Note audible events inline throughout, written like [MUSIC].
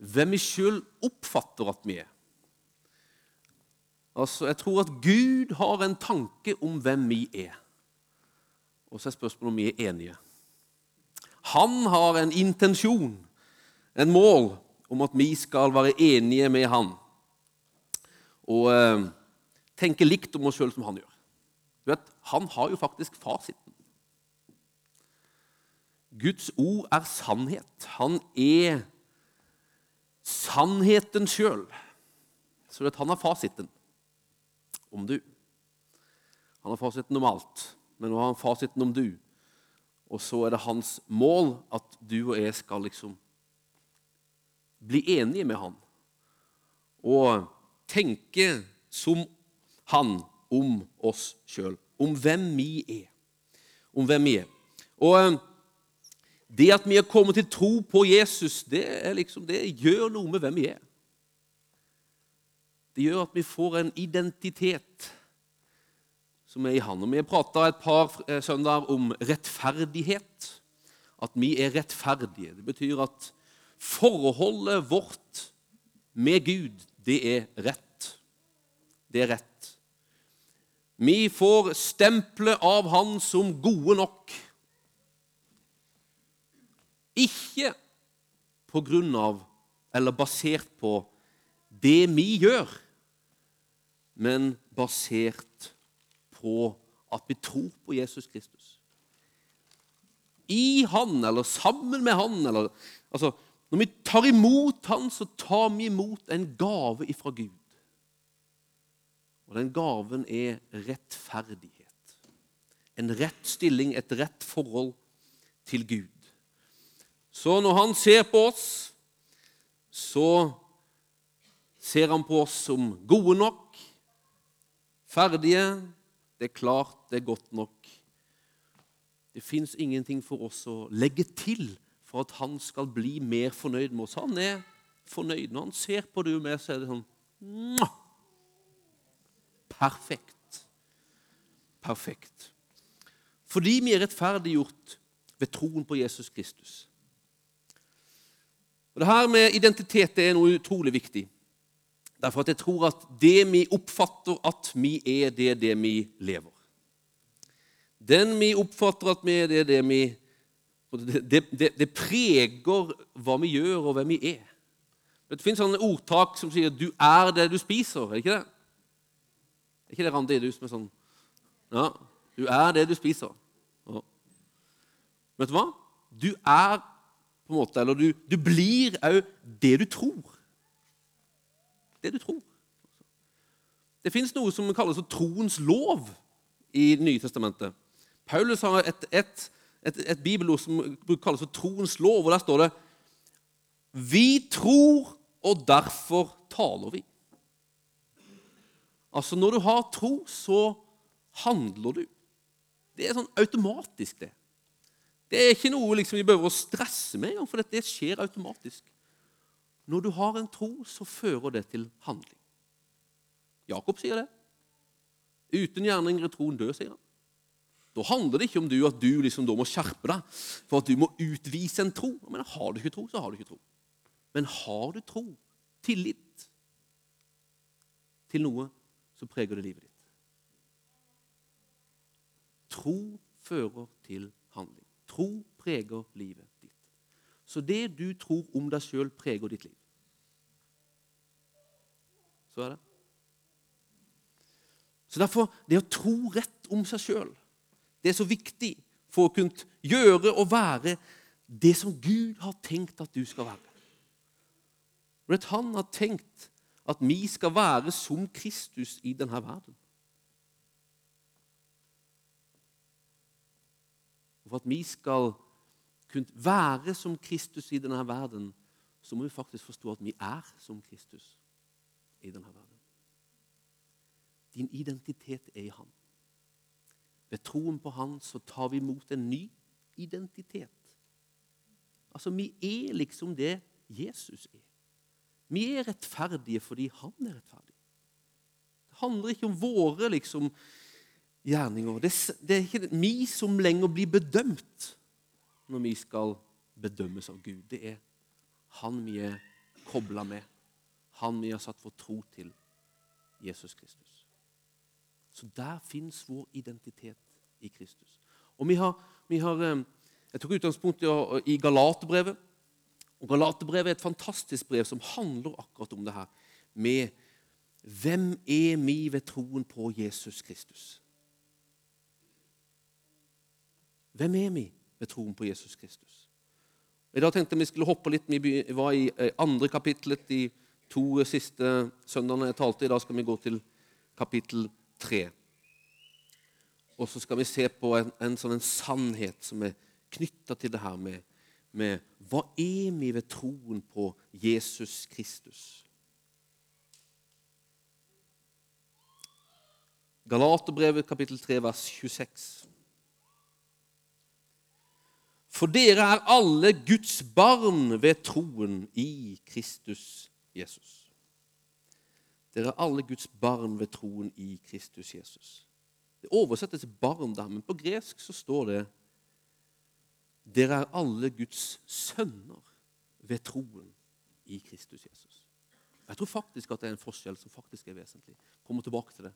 hvem vi sjøl oppfatter at vi er. Altså, Jeg tror at Gud har en tanke om hvem vi er. Og så er spørsmålet om vi er enige. Han har en intensjon, en mål, om at vi skal være enige med han. Og eh, tenke likt om oss sjøl som han gjør. Du vet, Han har jo faktisk fasiten. Guds ord er sannhet. Han er sannheten sjøl. Så vet, han har fasiten om du. Han har fasiten om alt, men nå har han fasiten om du. Og så er det hans mål at du og jeg skal liksom bli enige med han. Og tenke som han om oss sjøl. Om hvem vi er. Om hvem vi er. Og eh, det at vi har kommet til tro på Jesus, det, liksom, det gjør noe med hvem vi er. Det gjør at vi får en identitet som er i Han. Og Vi har prata et par eh, søndager om rettferdighet. At vi er rettferdige. Det betyr at forholdet vårt med Gud, det er rett. Det er rett. Vi får stempelet av Han som gode nok. Ikke på grunn av eller basert på det vi gjør, men basert på at vi tror på Jesus Kristus. I Han, eller sammen med Han, eller altså, Når vi tar imot Han, så tar vi imot en gave ifra Gud. Og den gaven er rettferdighet. En rett stilling, et rett forhold til Gud. Så når Han ser på oss, så ser han på oss som gode nok, ferdige. Det er klart, det er godt nok. Det fins ingenting for oss å legge til for at han skal bli mer fornøyd med oss. Han er fornøyd. Når han ser på det med, så er det sånn Perfekt. Perfekt. Fordi vi er rettferdiggjort ved troen på Jesus Kristus. Og Det her med identitet er noe utrolig viktig. Derfor at jeg tror at det vi oppfatter at vi er, det er det vi lever. Den vi oppfatter at vi er, det er det vi det, det, det preger hva vi gjør, og hvem vi er. Det finnes sånne ordtak som sier 'du er det du spiser'. Er det ikke det? Er ikke det Randi du som er sånn Ja, du er det du spiser. Ja. Vet du hva? Du er på en måte, eller du, du blir òg det du tror det du tror. Det fins noe som kalles troens lov i nye testamentet. Paulus har et, et, et, et bibelord som kalles troens lov, og der står det Vi tror, og derfor taler vi. Altså, når du har tro, så handler du. Det er sånn automatisk, det. Det er ikke noe liksom, vi behøver å stresse med, for det skjer automatisk. Når du har en tro, så fører det til handling. Jakob sier det. Uten gjerninger er troen død, sier han. Da handler det ikke om du at du liksom må skjerpe deg for at du må utvise en tro. Men Har du ikke tro, så har du ikke tro. Men har du tro, tillit til noe, så preger det livet ditt. Tro fører til handling. Tro preger livet ditt. Så det du tror om deg sjøl, preger ditt liv. Så er det. Så Derfor, det å tro rett om seg sjøl, det er så viktig for å kunne gjøre og være det som Gud har tenkt at du skal være. For at Han har tenkt at vi skal være som Kristus i denne verden. For at vi skal kunne være som Kristus i denne verden, så må vi faktisk forstå at vi er som Kristus i denne verden. Din identitet er i Han. Ved troen på Han så tar vi imot en ny identitet. Altså, Vi er liksom det Jesus er. Vi er rettferdige fordi Han er rettferdig. Det handler ikke om våre liksom, gjerninger. Det, det er ikke vi som lenger blir bedømt når vi skal bedømmes av Gud. Det er Han vi er kobla med. Han vi har satt vår tro til. Jesus Kristus. Så der fins vår identitet i Kristus. Og vi har, vi har eh, Jeg tok utgangspunkt i Galaterbrevet. Og Galaterbrevet er et fantastisk brev som handler akkurat om det her. Med hvem er vi ved troen på Jesus Kristus? Hvem er vi ved troen på Jesus Kristus? I dag tenkte jeg vi skulle hoppe litt. Vi var i eh, andre kapittelet de to siste søndagene jeg talte. I dag skal vi gå til kapittel tre. Og så skal vi se på en, en sånn en sannhet som er knytta til det her med, med hva er vi ved troen på Jesus Kristus? Galaterbrevet kapittel 3, vers 26. For dere er alle Guds barn ved troen i Kristus Jesus. Dere er alle Guds barn ved troen i Kristus Jesus. Det oversettes 'barn' der, men på gresk så står det dere er alle Guds sønner ved troen i Kristus Jesus. Jeg tror faktisk at det er en forskjell som faktisk er vesentlig. Kommer tilbake til det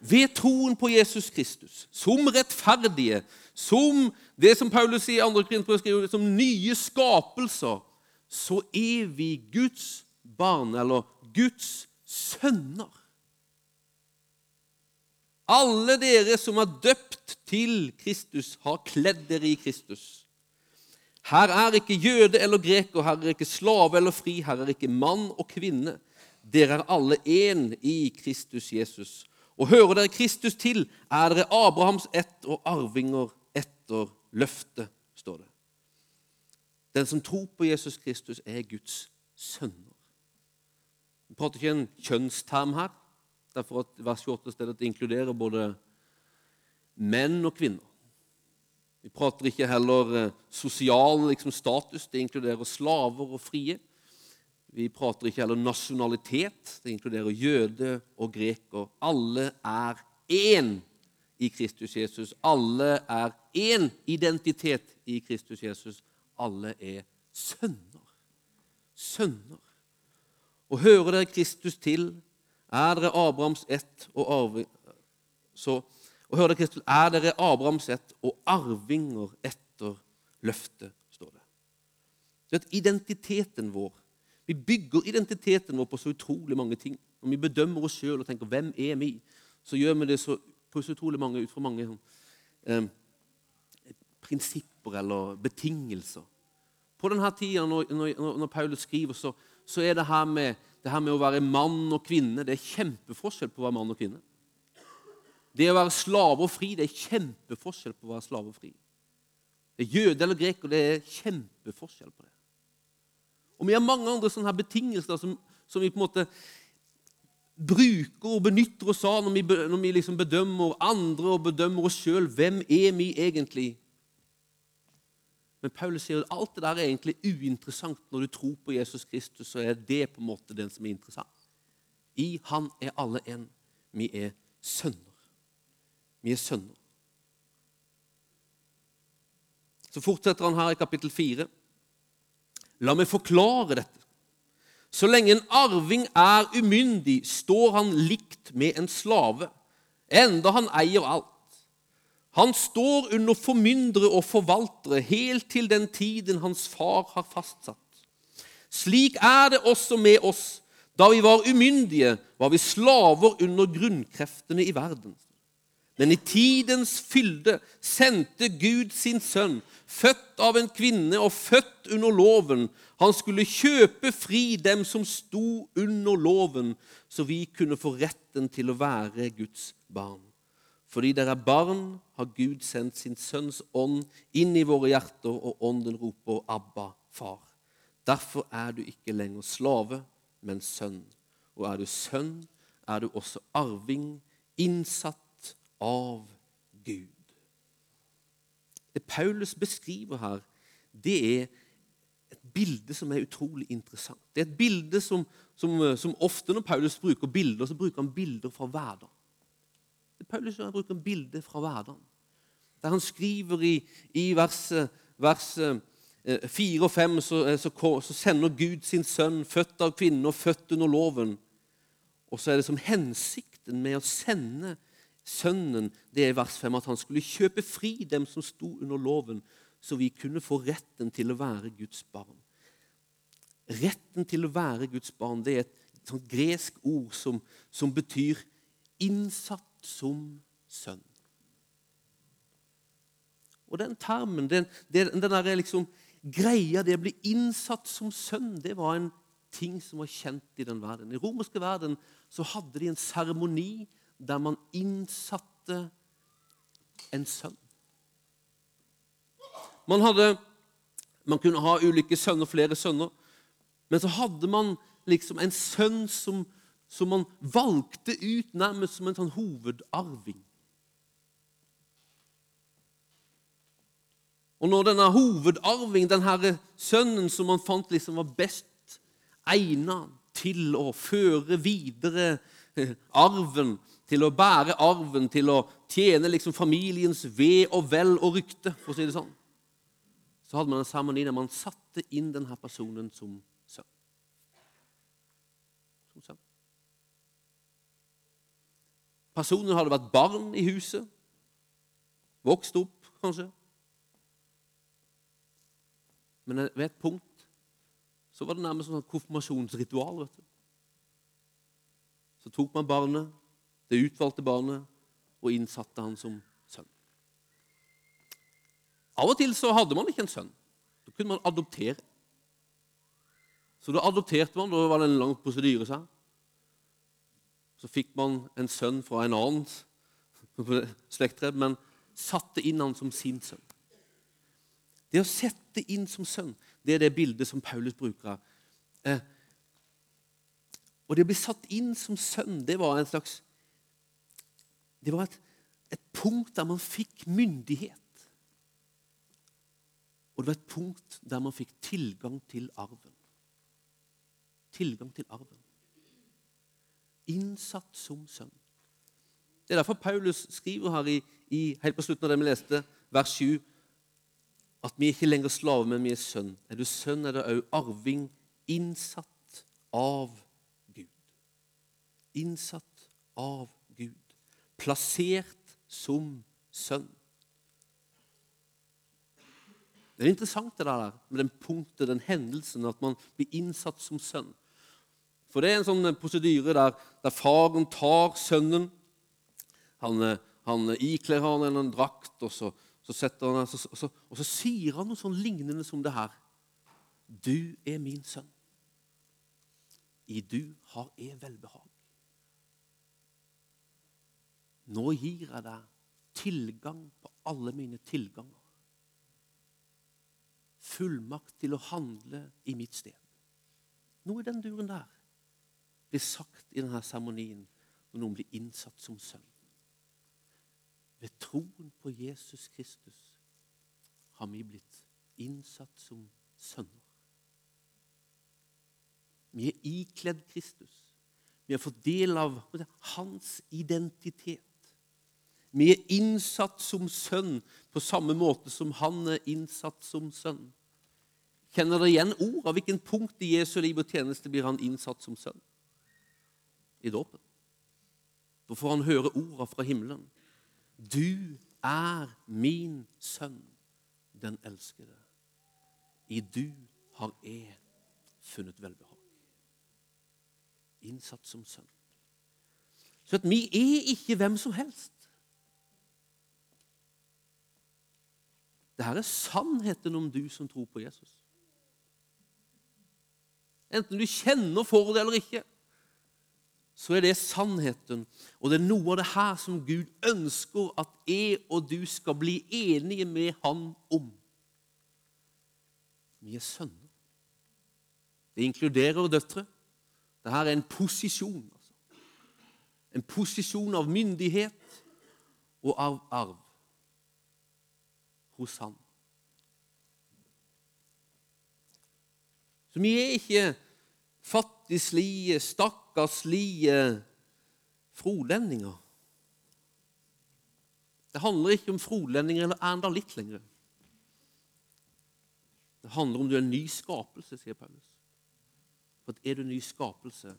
ved troen på Jesus Kristus, som rettferdige, som det som Paulus sier i 2. Korinterbrev som nye skapelser, så er vi Guds barn, eller Guds sønner. Alle dere som er døpt til Kristus, har kledd dere i Kristus. Her er ikke jøde eller greker, her er ikke slave eller fri, her er ikke mann og kvinne. Dere er alle én i Kristus Jesus. Og hører dere Kristus til, er dere Abrahams ett og arvinger etter løftet, står det. Den som tror på Jesus Kristus, er Guds sønner. Vi prater ikke en kjønnsterm her, derfor at vers 28 stedet inkluderer både menn og kvinner. Vi prater ikke heller eh, sosial liksom, status. Det inkluderer slaver og frie. Vi prater ikke heller nasjonalitet. Det inkluderer jøde og greker. Alle er én i Kristus Jesus. Alle er én identitet i Kristus Jesus. Alle er sønner. Sønner. Og hører dere Kristus til, er dere Abrahams ett og arving så, og hører dere Kristus, er dere Abrahams ett og arvinger etter løftet, står det. Så at identiteten vår vi bygger identiteten vår på så utrolig mange ting. Når vi bedømmer oss sjøl og tenker 'Hvem er vi?', så gjør vi det så, på så utrolig mange, ut fra mange eh, prinsipper eller betingelser. På denne tida, når, når, når Paulus skriver, så, så, er det her, med, det her med å være mann og kvinne det er kjempeforskjell på å være mann og kvinne. Det å være slave og fri det er kjempeforskjell på å være slave og fri. Det er jøde eller greker det er kjempeforskjell på det. Og vi har mange andre sånne her betingelser som, som, vi på en måte bruker og benytter oss av når vi, når vi liksom bedømmer andre og bedømmer oss sjøl. Hvem er vi egentlig? Men Paulus sier at alt det der er egentlig uinteressant når du tror på Jesus Kristus. så er det på en måte den som er interessant. I Han er alle en. Vi er sønner. Vi er sønner. Så fortsetter han her i kapittel 4. La meg forklare dette. Så lenge en arving er umyndig, står han likt med en slave, enda han eier alt. Han står under formyndere og forvaltere helt til den tiden hans far har fastsatt. Slik er det også med oss. Da vi var umyndige, var vi slaver under grunnkreftene i verden. Men i tidens fylde sendte Gud sin sønn, født av en kvinne og født under loven. Han skulle kjøpe fri dem som sto under loven, så vi kunne få retten til å være Guds barn. Fordi dere er barn, har Gud sendt sin sønns ånd inn i våre hjerter, og ånden roper 'Abba, far'. Derfor er du ikke lenger slave, men sønn. Og er du sønn, er du også arving, innsatt av Gud. Det Paulus beskriver her, det er et bilde som er utrolig interessant. Det er et bilde som, som, som ofte når Paulus bruker bilder, så bruker han bilder fra hverdagen. Paulus bruker en bilde fra hverdagen. Der han skriver i, i vers, vers eh, 4 og 5 så, eh, så, så sender Gud sin sønn, født av kvinnen og født under loven. Og så er det som hensikten med å sende sønnen det er vers 5 at han skulle kjøpe fri dem som sto under loven, så vi kunne få retten til å være Guds barn. Retten til å være Guds barn det er et sånt gresk ord som, som betyr 'innsatt som sønn'. Og den termen, den, den, den liksom, greia det å bli innsatt som sønn, det var en ting som var kjent i den verden. I romerske verden så hadde de en seremoni der man innsatte en sønn. Man, hadde, man kunne ha ulike sønner, flere sønner, men så hadde man liksom en sønn som, som man valgte ut nærmest som en sånn hovedarving. Og når denne hovedarving, denne sønnen som man fant liksom var best egnet til å føre videre arven, til å bære arven, til å tjene liksom familiens ve og vel og rykte, for å si det sånn, så hadde man en seremoni der man satte inn denne personen som sønn. Som sønn. Personen hadde vært barn i huset, vokst opp kanskje, men ved et punkt så var det nærmest sånn konfirmasjonsritual. vet du. Så tok man barnet, det utvalgte barnet, og innsatte han som sønn. Av og til så hadde man ikke en sønn. Da kunne man adoptere. Så da adopterte man, da var det en lang prosedyre. seg. Så fikk man en sønn fra en annen [LAUGHS] slekttrepp, men satte inn han som sin sønn. Det å sette inn som sønn, det er det bildet som Paulus bruker. Eh, og det å bli satt inn som sønn, det var en slags Det var et, et punkt der man fikk myndighet. Og det var et punkt der man fikk tilgang til arven. Tilgang til arven. Innsatt som sønn. Det er derfor Paulus skriver her i, i helt på slutten av det vi leste, vers 7 at vi ikke lenger slave, men vi er sønn. Er du sønn, er du òg arving, innsatt av Gud. Innsatt av Gud. Plassert som sønn. Det er interessant det der med den punktet, den hendelsen, at man blir innsatt som sønn. For det er en sånn prosedyre der, der faren tar sønnen. Han, han ikler han en drakt, og så så setter han, og og, og så sier han noe sånn lignende som det her. Du er min sønn. I du har jeg velbehag. Nå gir jeg deg tilgang på alle mine tilganger. Fullmakt til å handle i mitt sted. Noe i den duren der blir sagt i denne seremonien når noen blir innsatt som sønn. Ved troen på Jesus Kristus har vi blitt innsatt som sønner. Vi er ikledd Kristus. Vi har fått del av hans identitet. Vi er innsatt som sønn på samme måte som han er innsatt som sønn. Kjenner dere igjen ord? Av hvilken punkt i Jesu liv og tjeneste blir han innsatt som sønn? I dåpen. Da får han høre orda fra himmelen. Du er min sønn, den elskede. I du har jeg funnet velbehag. Innsatt som sønn. Så at vi er ikke hvem som helst. Dette er sannheten om du som tror på Jesus. Enten du kjenner for det eller ikke så er det sannheten. Og det er noe av det her som Gud ønsker at jeg og du skal bli enige med Han om. Vi er sønner. Det inkluderer døtre. Dette er en posisjon. Altså. En posisjon av myndighet og av arv hos Han. Så vi er ikke fattigslige, stakkarslige frolendinger. Det handler ikke om frolendinger eller er enda litt lenger. Det handler om du er en ny skapelse, sier Paulus. For at er du en ny skapelse,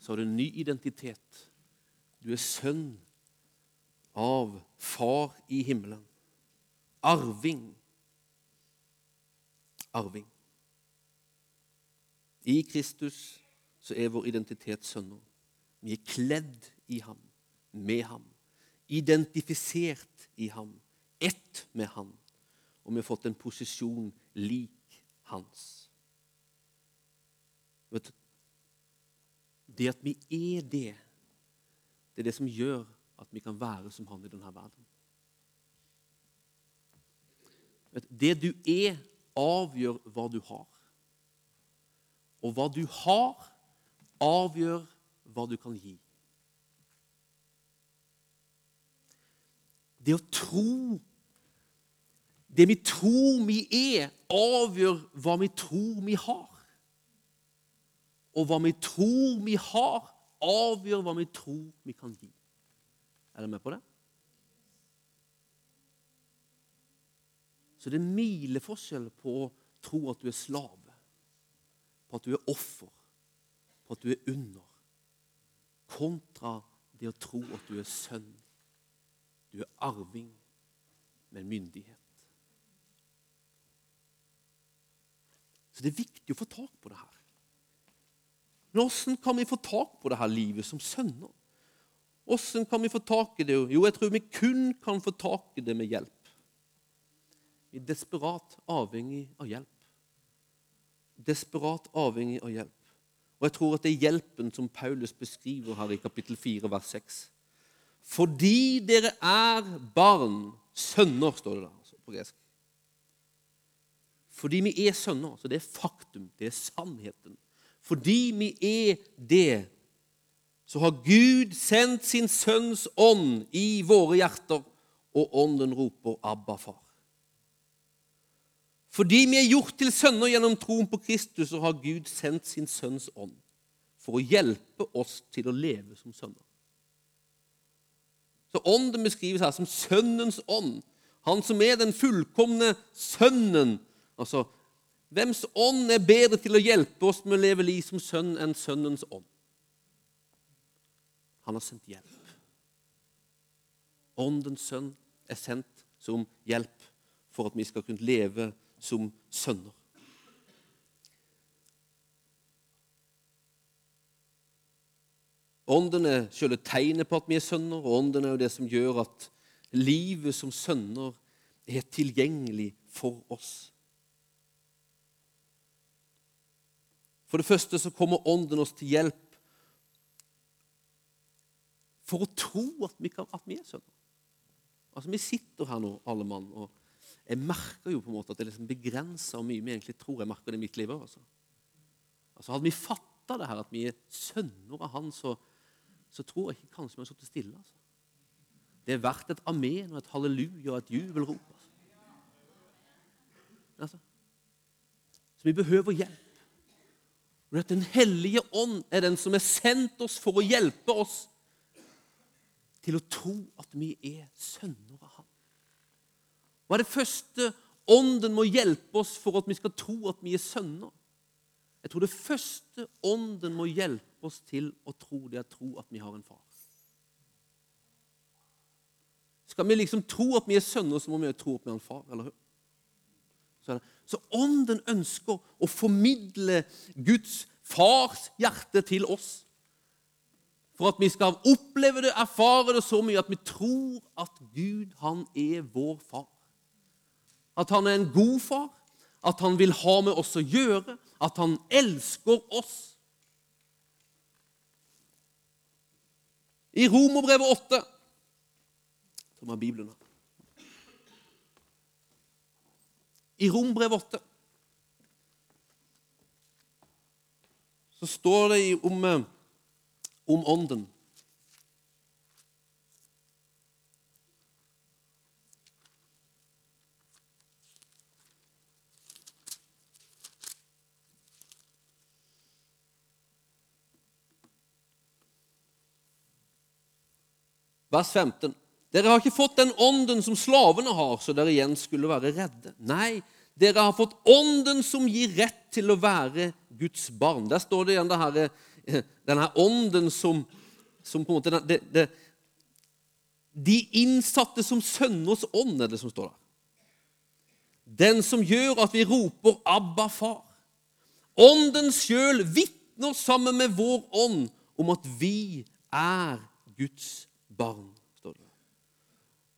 så har du en ny identitet. Du er sønn av Far i himmelen. Arving. Arving. I Kristus så er vår identitet sønner. Vi er kledd i ham, med ham, identifisert i ham, ett med ham. Og vi har fått en posisjon lik hans. Vet du, det at vi er det, det er det som gjør at vi kan være som han i denne verden. Det du er, avgjør hva du har. Og hva du har, avgjør hva du kan gi. Det å tro Det vi tror vi er, avgjør hva vi tror vi har. Og hva vi tror vi har, avgjør hva vi tror vi kan gi. Er dere med på det? Så det er mileforskjell på å tro at du er slave, på at du er offer, på at du er under, kontra det å tro at du er sønn. Du er arving med myndighet. Så det er viktig å få tak på det her. Men hvordan kan vi få tak på det her livet som sønner? Hvordan kan vi få tak i det? Jo, jeg tror vi kun kan få tak i det med hjelp. Vi er desperat avhengig av hjelp. Desperat avhengig av hjelp. Og jeg tror at det er hjelpen som Paulus beskriver her i kapittel 4, vers 6. Fordi dere er barn, sønner, står det der altså, på gresk. Fordi vi er sønner. Så det er faktum. Det er sannheten. Fordi vi er det, så har Gud sendt sin sønns ånd i våre hjerter, og ånden roper 'Abba, far'. Fordi vi er gjort til sønner gjennom troen på Kristus, så har Gud sendt sin sønns ånd for å hjelpe oss til å leve som sønner. Så Ånden beskrives her som Sønnens ånd. Han som er den fullkomne Sønnen. Altså, Hvems ånd er bedre til å hjelpe oss med å leve liv som sønn enn Sønnens ånd? Han har sendt hjelp. Åndens sønn er sendt som hjelp for at vi skal kunne leve som sønner. Ånden er selve tegnet på at vi er sønner, og ånden er jo det som gjør at livet som sønner er tilgjengelig for oss. For det første så kommer Ånden oss til hjelp for å tro at vi, kan, at vi er sønner. Altså, Vi sitter her nå, alle mann, og jeg merker jo på en måte at det liksom begrenser hvor mye vi egentlig tror. Jeg merker det i mitt liv også. Altså. altså hadde vi fatta det her, at vi er sønner av Han, så, så tror jeg ikke kanskje vi hadde sittet stille. altså. Det er verdt et amen og et halleluja og et jubelrop. Altså. altså. Så vi behøver hjelp. Og at Den hellige ånd er den som er sendt oss for å hjelpe oss til å tro at vi er sønner av. Hva er det første Ånden må hjelpe oss for at vi skal tro at vi er sønner? Jeg tror det første Ånden må hjelpe oss til å tro, det er å tro at vi har en far. Skal vi liksom tro at vi er sønner, så må vi jo tro at vi har en far. eller? Så, så Ånden ønsker å formidle Guds fars hjerte til oss. For at vi skal oppleve det, erfare det så mye at vi tror at Gud, han er vår far. At han er en god far, at han vil ha med oss å gjøre, at han elsker oss. I Romerbrevet 8 som har Bibelen her. I Rombrev 8 så står det om, eh, om Ånden. Vers 15. Dere har ikke fått den ånden som slavene har, så dere igjen skulle være redde. Nei, dere har fått ånden som gir rett til å være Guds barn. Der står det igjen det her, eh, denne ånden som, som på en måte det, det, De innsatte som sønners ånd, er det som står der. Den som gjør at vi roper 'Abba, far'. Ånden sjøl vitner sammen med vår ånd om at vi er Guds barn. Står det.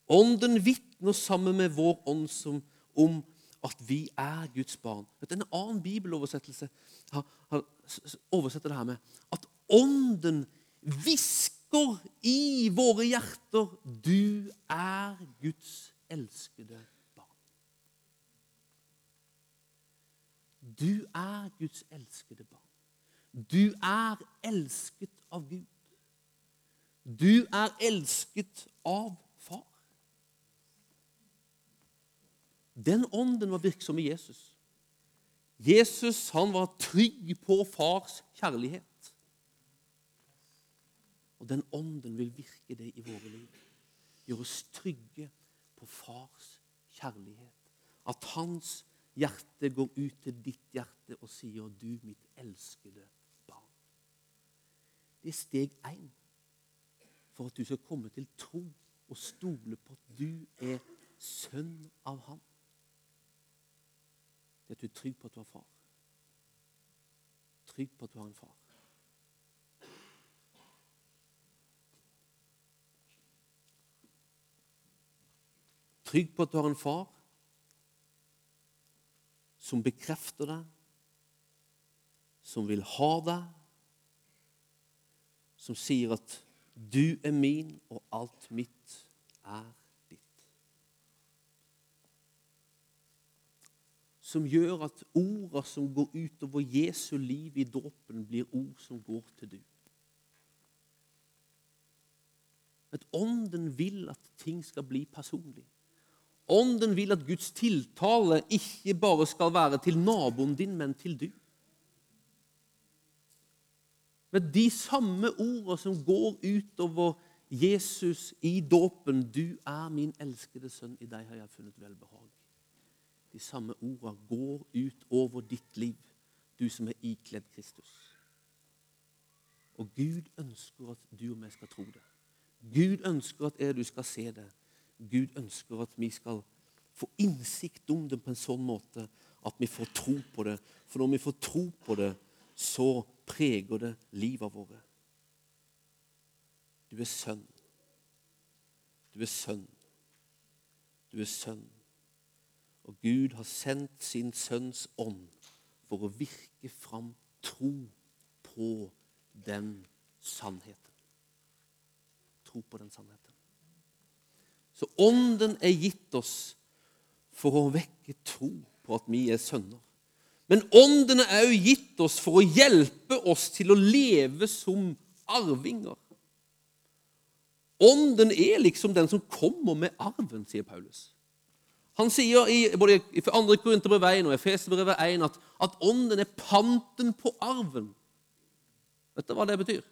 Ånden vitner sammen med vår ånd som, om at vi er Guds barn. En annen bibeloversettelse har, har, oversetter det her med at Ånden hvisker i våre hjerter 'Du er Guds elskede barn'. Du er Guds elskede barn. Du er elsket av Gud. Du er elsket av far. Den ånden var virksom i Jesus. Jesus han var trygg på fars kjærlighet. Og den ånden vil virke det i våre liv. Gjøre oss trygge på fars kjærlighet. At hans hjerte går ut til ditt hjerte og sier 'Du, mitt elskede barn'. Det er steg én for at du skal komme til tro og stole på at du er sønn av ham. Det at du er trygg på at du har far. Trygg på at du har en far. Trygg på at du har en far som bekrefter deg, som vil ha deg, som sier at 'du er min, og alt mitt er ditt'. Som gjør at orda som går utover Jesu liv i dåpen, blir ord som går til du. At Ånden vil at ting skal bli personlig. Ånden vil at Guds tiltale ikke bare skal være til naboen din, men til du. Men de samme ordene som går utover Jesus i dåpen 'Du er min elskede sønn, i deg har jeg funnet velbehag'. De samme ordene går ut over ditt liv, du som er ikledd Kristus. Og Gud ønsker at du og vi skal tro det. Gud ønsker at jeg du skal se det. Gud ønsker at vi skal få innsikt om det på en sånn måte at vi får tro på det. For når vi får tro på det, så preger det livet våre. Du er sønn. Du er sønn. Du er sønn. Og Gud har sendt sin sønns ånd for å virke fram tro på den sannheten. Tro på den sannheten. Så ånden er gitt oss for å vekke tro på at vi er sønner. Men ånden er òg gitt oss for å hjelpe oss til å leve som arvinger. Ånden er liksom den som kommer med arven, sier Paulus. Han sier i både i 2. Korinterbrev 1 og Efeserbrevet 1 at, at ånden er panten på arven. Vet du hva det betyr?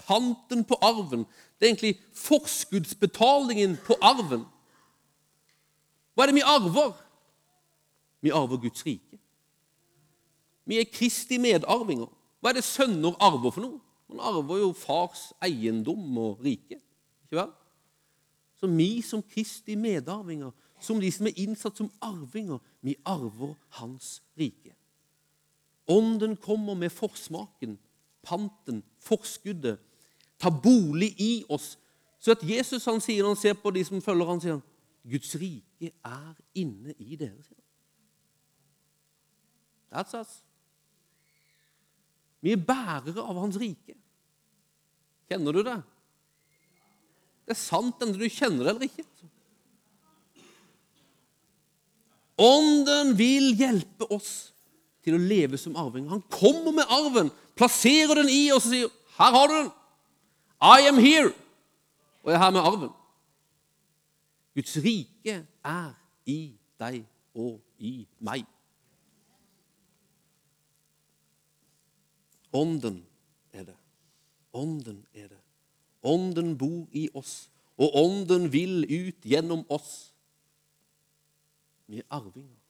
Panten på arven. Det er egentlig forskuddsbetalingen på arven. Hva er det vi arver? Vi arver Guds rike. Vi er Kristi medarvinger. Hva er det sønner arver for noe? Man arver jo fars eiendom og rike. Ikke vel? Så vi som Kristi medarvinger, som de som er innsatt som arvinger, vi arver hans rike. Ånden kommer med forsmaken, panten, forskuddet, tar bolig i oss. Så at Jesus han sier han ser på de som følger han, sier han, Guds rike er inne i dere. sier han. That's us. Vi er bærere av Hans rike. Kjenner du det? Det er sant enten du kjenner det eller ikke. Ånden vil hjelpe oss til å leve som arving. Han kommer med arven, plasserer den i oss og sier 'Her har du den. I am here.' Og jeg er her med arven. Guds rike er i deg og i meg. Ånden er det. Ånden er det. Ånden bor i oss, og ånden vil ut gjennom oss. Vi er arvinger.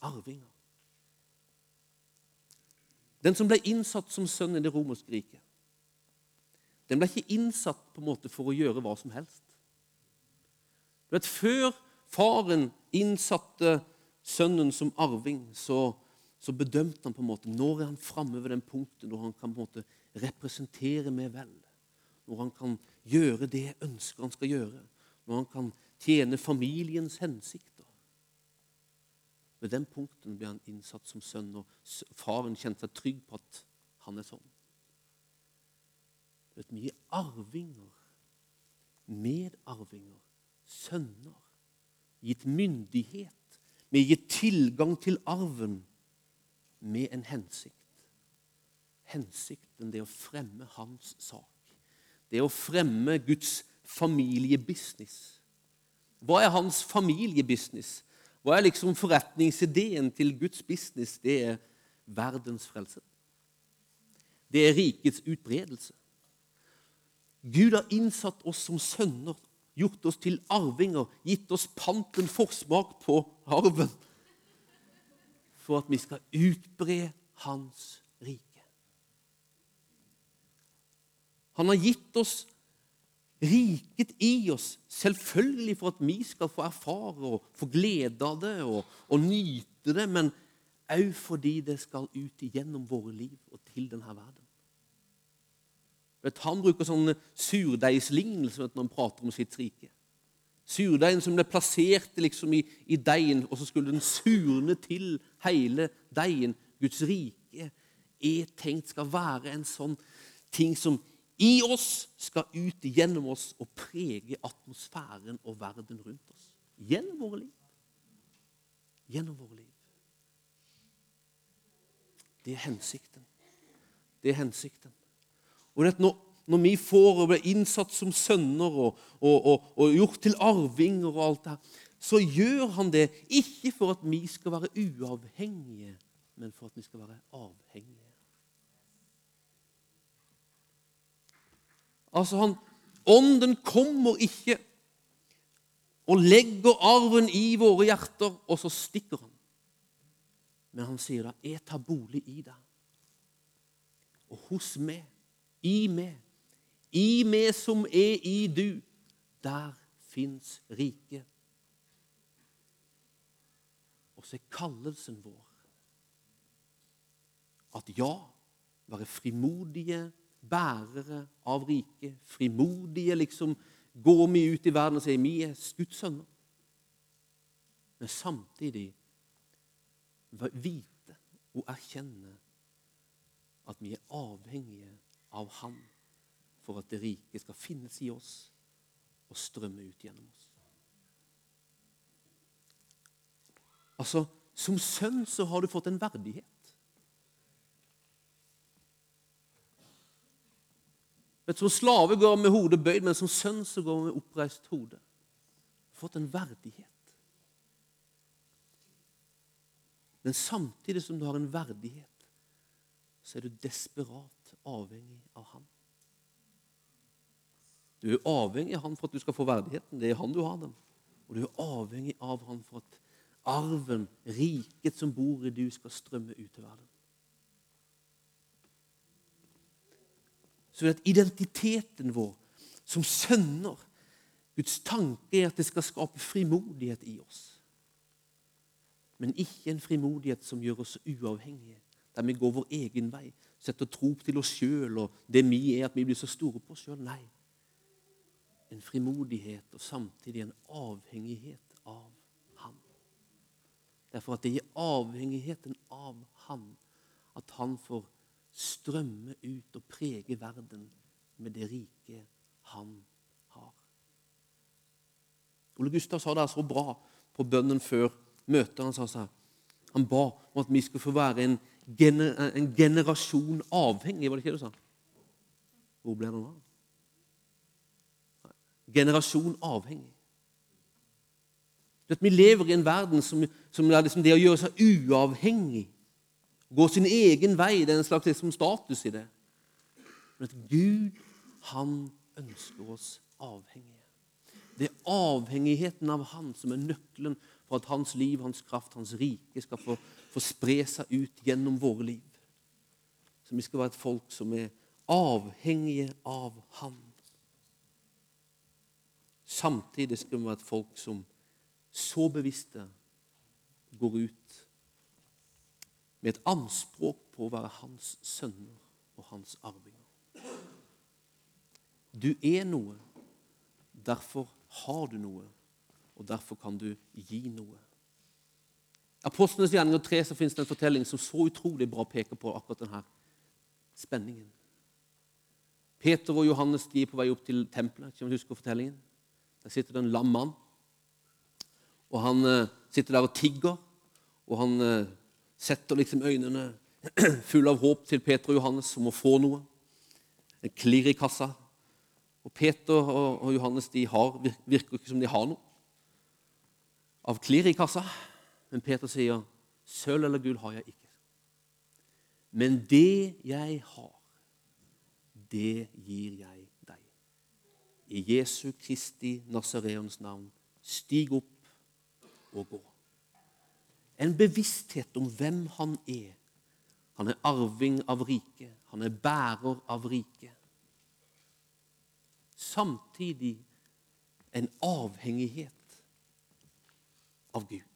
arvinger. Den som ble innsatt som sønn i det romerske riket, den ble ikke innsatt på en måte for å gjøre hva som helst. Du vet, Før faren innsatte sønnen som arving, så, så bedømte han på en måte når er han framme ved den punktet når han kan på en måte representere meg vel. Når han kan gjøre det jeg ønsker han skal gjøre. Når han kan tjene familiens hensikter. Ved den punkten ble han innsatt som sønn, og faren kjente seg trygg på at han er sånn. Vi er arvinger, medarvinger, sønner. Gitt myndighet. Vi er gitt tilgang til arven med en hensikt. Hensikten det å fremme hans sak. Det å fremme Guds familiebusiness. Hva er hans familiebusiness? Hva er liksom forretningsideen til Guds business? Det er verdens frelse. Det er rikets utbredelse. Gud har innsatt oss som sønner, gjort oss til arvinger, gitt oss panten forsmak på arven, for at vi skal utbre Hans rike. Han har gitt oss riket i oss, selvfølgelig for at vi skal få erfare og få glede av det og, og nyte det, men òg fordi det skal ut igjennom våre liv og til denne verden. Vet, han bruker sånne surdeigslignelse når han prater om sitt rike. Surdeigen som ble plassert liksom i, i deigen, og så skulle den surne til hele deigen. Guds rike er tenkt skal være en sånn ting som i oss skal ut gjennom oss og prege atmosfæren og verden rundt oss. Gjennom våre liv. Gjennom våre liv. Det er hensikten. Det er hensikten. Og det når, når vi får og blir innsatt som sønner og, og, og, og, gjort til arvinger og alt det her, så gjør han det ikke for at vi skal være uavhengige, men for at vi skal være avhengige. Altså, han, Ånden kommer ikke og legger arven i våre hjerter, og så stikker han. Men han sier da 'Jeg tar bolig i deg', og hos meg i meg. I meg som er i du. Der fins riket. Og så er kallelsen vår at ja, være frimodige bærere av riket. Frimodige, liksom. Går vi ut i verden og sier vi er Guds. Men samtidig vite og erkjenne at vi er avhengige av Han for at det rike skal finnes i oss og strømme ut gjennom oss. Altså, Som sønn så har du fått en verdighet. Men Som slave går med hodet bøyd, men som sønn så går med oppreist hode. Fått en verdighet. Men samtidig som du har en verdighet, så er du desperat avhengig av han. Du er avhengig av han for at du skal få verdigheten. Det er han du har den. Og du er avhengig av han for at arven, riket som bor i du, skal strømme ut til verden. Så at identiteten vår som sønner Guds tanke er at det skal skape frimodighet i oss. Men ikke en frimodighet som gjør oss uavhengige, der vi går vår egen vei, setter tro til oss sjøl og det vi er, at vi blir så store på oss sjøl. Nei. En frimodighet og samtidig en avhengighet av Han. Derfor at det gir avhengigheten av Han at Han får strømme ut og prege verden med det rike Han har. Ole Gustav sa det så bra på bønnen før møtet. Han sa seg, han ba om at vi skulle få være en gener, en generasjon avhengig, var det ikke det du sa? Hvor ble den av? Generasjon avhengig. Vi lever i en verden som, som er liksom det å gjøre seg uavhengig. Gå sin egen vei. Det er en slags liksom status i det. Men at Gud, han ønsker oss avhengige. Det er avhengigheten av Han som er nøkkelen for at hans liv, hans kraft, hans rike skal få, få spre seg ut gjennom våre liv. Så vi skal være et folk som er avhengige av Han. Samtidig skal vi være et folk som så bevisste går ut med et anspråk på å være hans sønner og hans arvinger. Du er noe, derfor har du noe, og derfor kan du gi noe. I Apostlenes gjerninger 3 så finnes det en fortelling som så utrolig bra peker på akkurat denne spenningen. Peter og Johannes de er på vei opp til tempelet. Ikke om du husker fortellingen? Der sitter det en lam mann. Og Han uh, sitter der og tigger, og han uh, setter liksom øynene [CLEARS THROAT] fulle av håp til Peter og Johannes om å få noe. En klirr i kassa. Og Peter og, Johannes de har, virker ikke som de har noe av klirr i kassa. Men Peter sier, 'Sølv eller gull har jeg ikke.' Men det jeg har, det gir jeg. I Jesu Kristi Nasareons navn, stig opp og gå. En bevissthet om hvem han er. Han er arving av riket. Han er bærer av riket. Samtidig en avhengighet av Gud.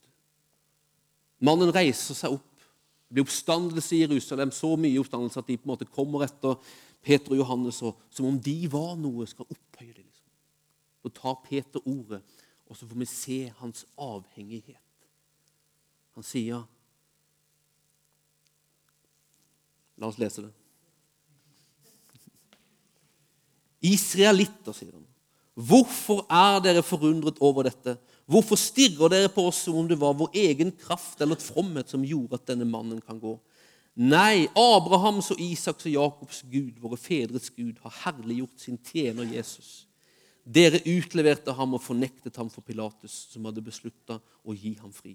Mannen reiser seg opp. Det blir oppstandelse i Jerusalem, så mye oppstandelse at de på en måte kommer etter Peter og Johannes, og som om de var noe, skal opphøye det. Liksom. Så tar Peter ordet, og så får vi se hans avhengighet. Han sier La oss lese det. Israelitter, sier han. Hvorfor er dere forundret over dette? Hvorfor stirrer dere på oss som om det var vår egen kraft eller et fromhet som gjorde at denne mannen kan gå? Nei, Abrahams og Isaks og Jakobs Gud, våre fedres Gud, har herliggjort sin tjener Jesus. Dere utleverte ham og fornektet ham for Pilatus, som hadde beslutta å gi ham fri.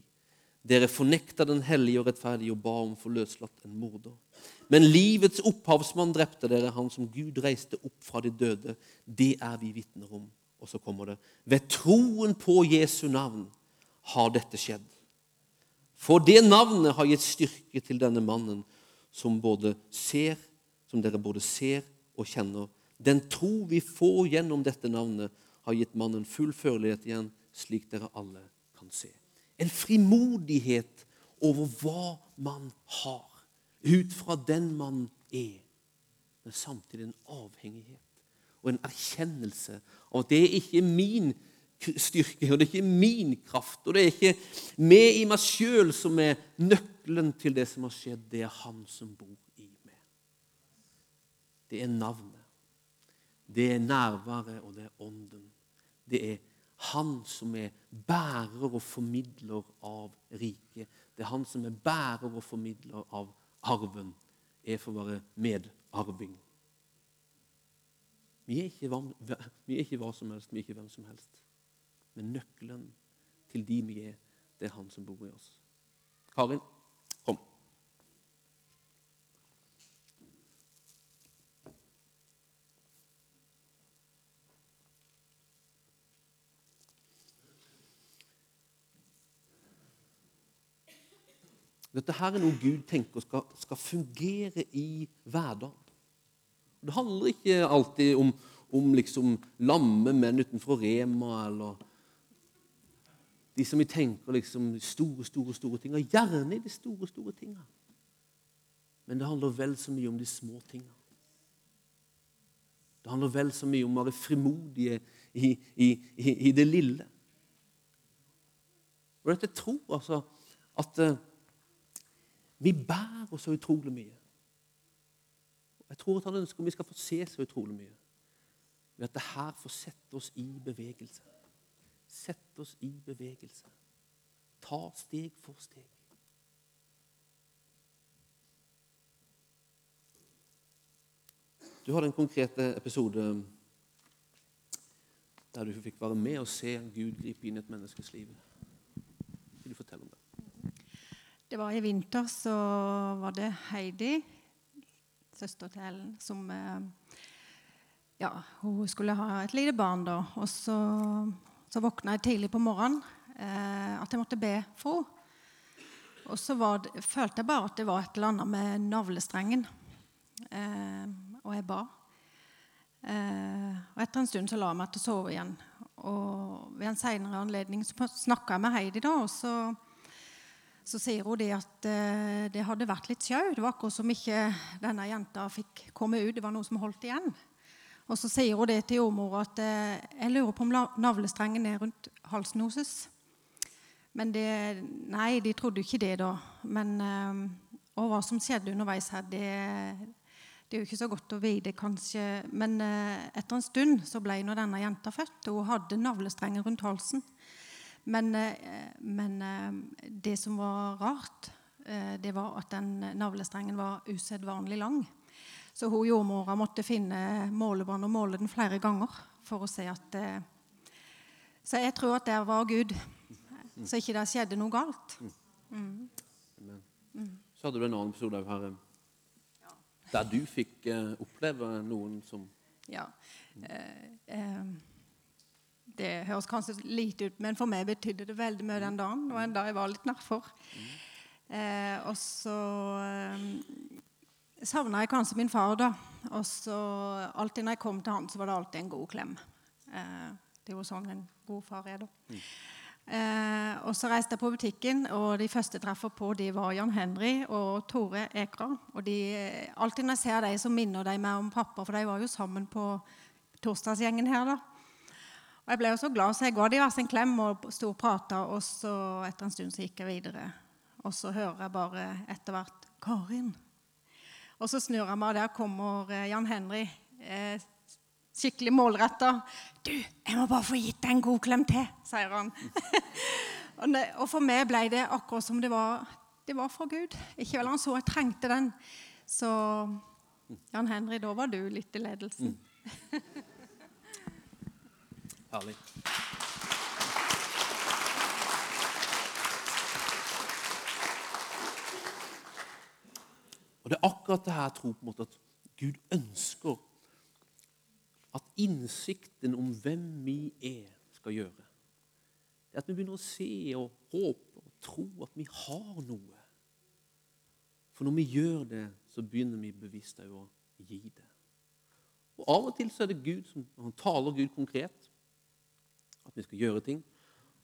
Dere fornekta den hellige og rettferdige og ba om å få løslatt en morder. Men livets opphavsmann drepte dere, han som Gud reiste opp fra de døde. Det er vi vitner om. Og så kommer det Ved troen på Jesu navn har dette skjedd. For det navnet har gitt styrke til denne mannen, som, ser, som dere både ser og kjenner. Den tro vi får gjennom dette navnet, har gitt mannen full førlighet igjen, slik dere alle kan se. En frimodighet over hva man har, ut fra den man er, men samtidig en avhengighet og en erkjennelse av at det er ikke min styrke, og det er ikke min kraft, og det er ikke meg i meg sjøl som er nøkkelen til det som har skjedd. Det er Han som bor i meg. Det er navnet. Det er nærværet, og det er ånden. Det er han som er bærer og formidler av riket. Det er han som er bærer og formidler av arven. Jeg får være medarving. Vi er, ikke, vi er ikke hva som helst, vi er ikke hvem som helst. Men nøkkelen til de vi er, det er Han som bor i oss. Karin, kom. Dette her er noe Gud tenker skal, skal fungere i hverdagen. Det handler ikke alltid om, om liksom lamme menn utenfor Rema eller de som vi tenker liksom store, store, store ting. Gjerne i de store, store tinga. Men det handler vel så mye om de små tinga. Det handler vel så mye om å være frimodige i, i, i, i det lille. Og dette tror altså at uh, vi bærer så utrolig mye. Jeg tror at han ønsker at vi skal få se så utrolig mye. Ved at det her får sette oss i bevegelse. Sette oss i bevegelse. Ta steg for steg. Du har en konkrete episode der du fikk være med og se Gud gripe inn i et menneskes liv. Vil du fortelle om det? Det var i vinter, så var det Heidi søster til Ellen, som eh, ja, hun skulle ha et lite barn. da. Og så, så våkna jeg tidlig på morgenen eh, at jeg måtte be for henne. Og så det, følte jeg bare at det var et eller annet med navlestrengen. Eh, og jeg ba. Eh, og etter en stund så la jeg meg til å sove igjen. Og ved en senere anledning så snakka jeg med Heidi, da, og så, så sier hun det at eh, det hadde vært litt sjau. Det var akkurat som ikke denne jenta fikk komme ut. Det var noe som holdt igjen. Og så sier hun det til jordmor at eh, jeg lurer på om navlestrengen er rundt halsen hennes. Men det, nei, de trodde ikke det da. Men, eh, og hva som skjedde underveis her, det, det er jo ikke så godt å vite, kanskje. Men eh, etter en stund så ble nå denne jenta født, og hun hadde navlestrengen rundt halsen. Men, men det som var rart, det var at den navlestrengen var usedvanlig lang. Så hun jordmora måtte finne målebånd og måle den flere ganger for å se at eh, Så jeg tror at der var Gud. Så ikke det skjedde noe galt. Mm. Mm. Så hadde du en annen episode her ja. der du fikk eh, oppleve noen som Ja. Eh, eh, det høres kanskje lite ut, men for meg betydde det veldig mye den dagen. Det var en dag jeg var litt nedfor. Mm. Og så savna jeg kanskje min far, da. Og så alltid når jeg kom til han, så var det alltid en god klem. Eh, det er jo sånn en god far er, da. Mm. Eh, og så reiste jeg på butikken, og de første jeg treffer på, de var Jan Henry og Tore Ekra. Og de, alltid når jeg ser dem, så minner de meg om pappa, for de var jo sammen på torsdagsgjengen her, da. Og jeg ble jo så glad, så jeg ga de hver sin klem og sto og prata, og så etter en stund så gikk jeg videre. Og så hører jeg bare etter hvert 'Karin'. Og så snur jeg meg, og der kommer eh, Jan Henry. Eh, skikkelig målretta. 'Du, jeg må bare få gitt deg en god klem til', sier han. [LAUGHS] og for meg ble det akkurat som det var, det var fra Gud. Ikke vel han så jeg trengte den. Så Jan Henry, da var du litt i ledelsen. Mm. [LAUGHS] Herlig. Og Det er akkurat det her jeg tror på en måte at Gud ønsker at innsikten om hvem vi er, skal gjøre. Det er At vi begynner å se og håpe og tro at vi har noe. For når vi gjør det, så begynner vi bevisst å gi det. Og Av og til så er det Gud som han taler Gud konkret, at vi skal gjøre ting.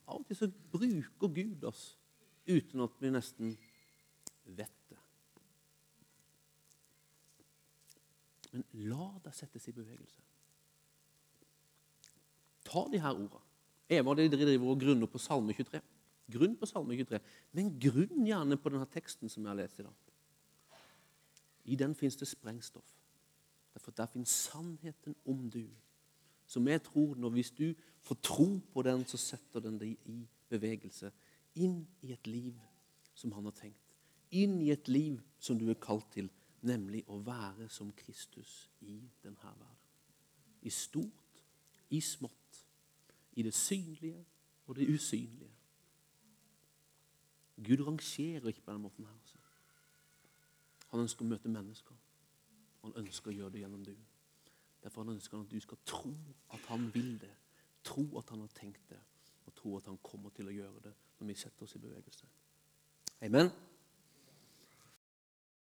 Av og til så bruker Gud oss uten at vi nesten vet Men la det settes i bevegelse. Ta de her ordene. Eva de driver og grunner på Salme 23. Grunn på Salme 23, men grunn gjerne på denne teksten som jeg har lest i dag. I den fins det sprengstoff. Derfor Der fins sannheten om du. Som jeg tror, når Hvis du får tro på den, så setter den deg i bevegelse. Inn i et liv som han har tenkt. Inn i et liv som du er kalt til nemlig å være som Kristus i denne verden. I stort, i smått, i det synlige og det usynlige. Gud rangerer ikke på den måten her. Også. Han ønsker å møte mennesker. Han ønsker å gjøre det gjennom du. Derfor han ønsker han at du skal tro at han vil det, tro at han har tenkt det, og tro at han kommer til å gjøre det når vi setter oss i bevegelse. Amen.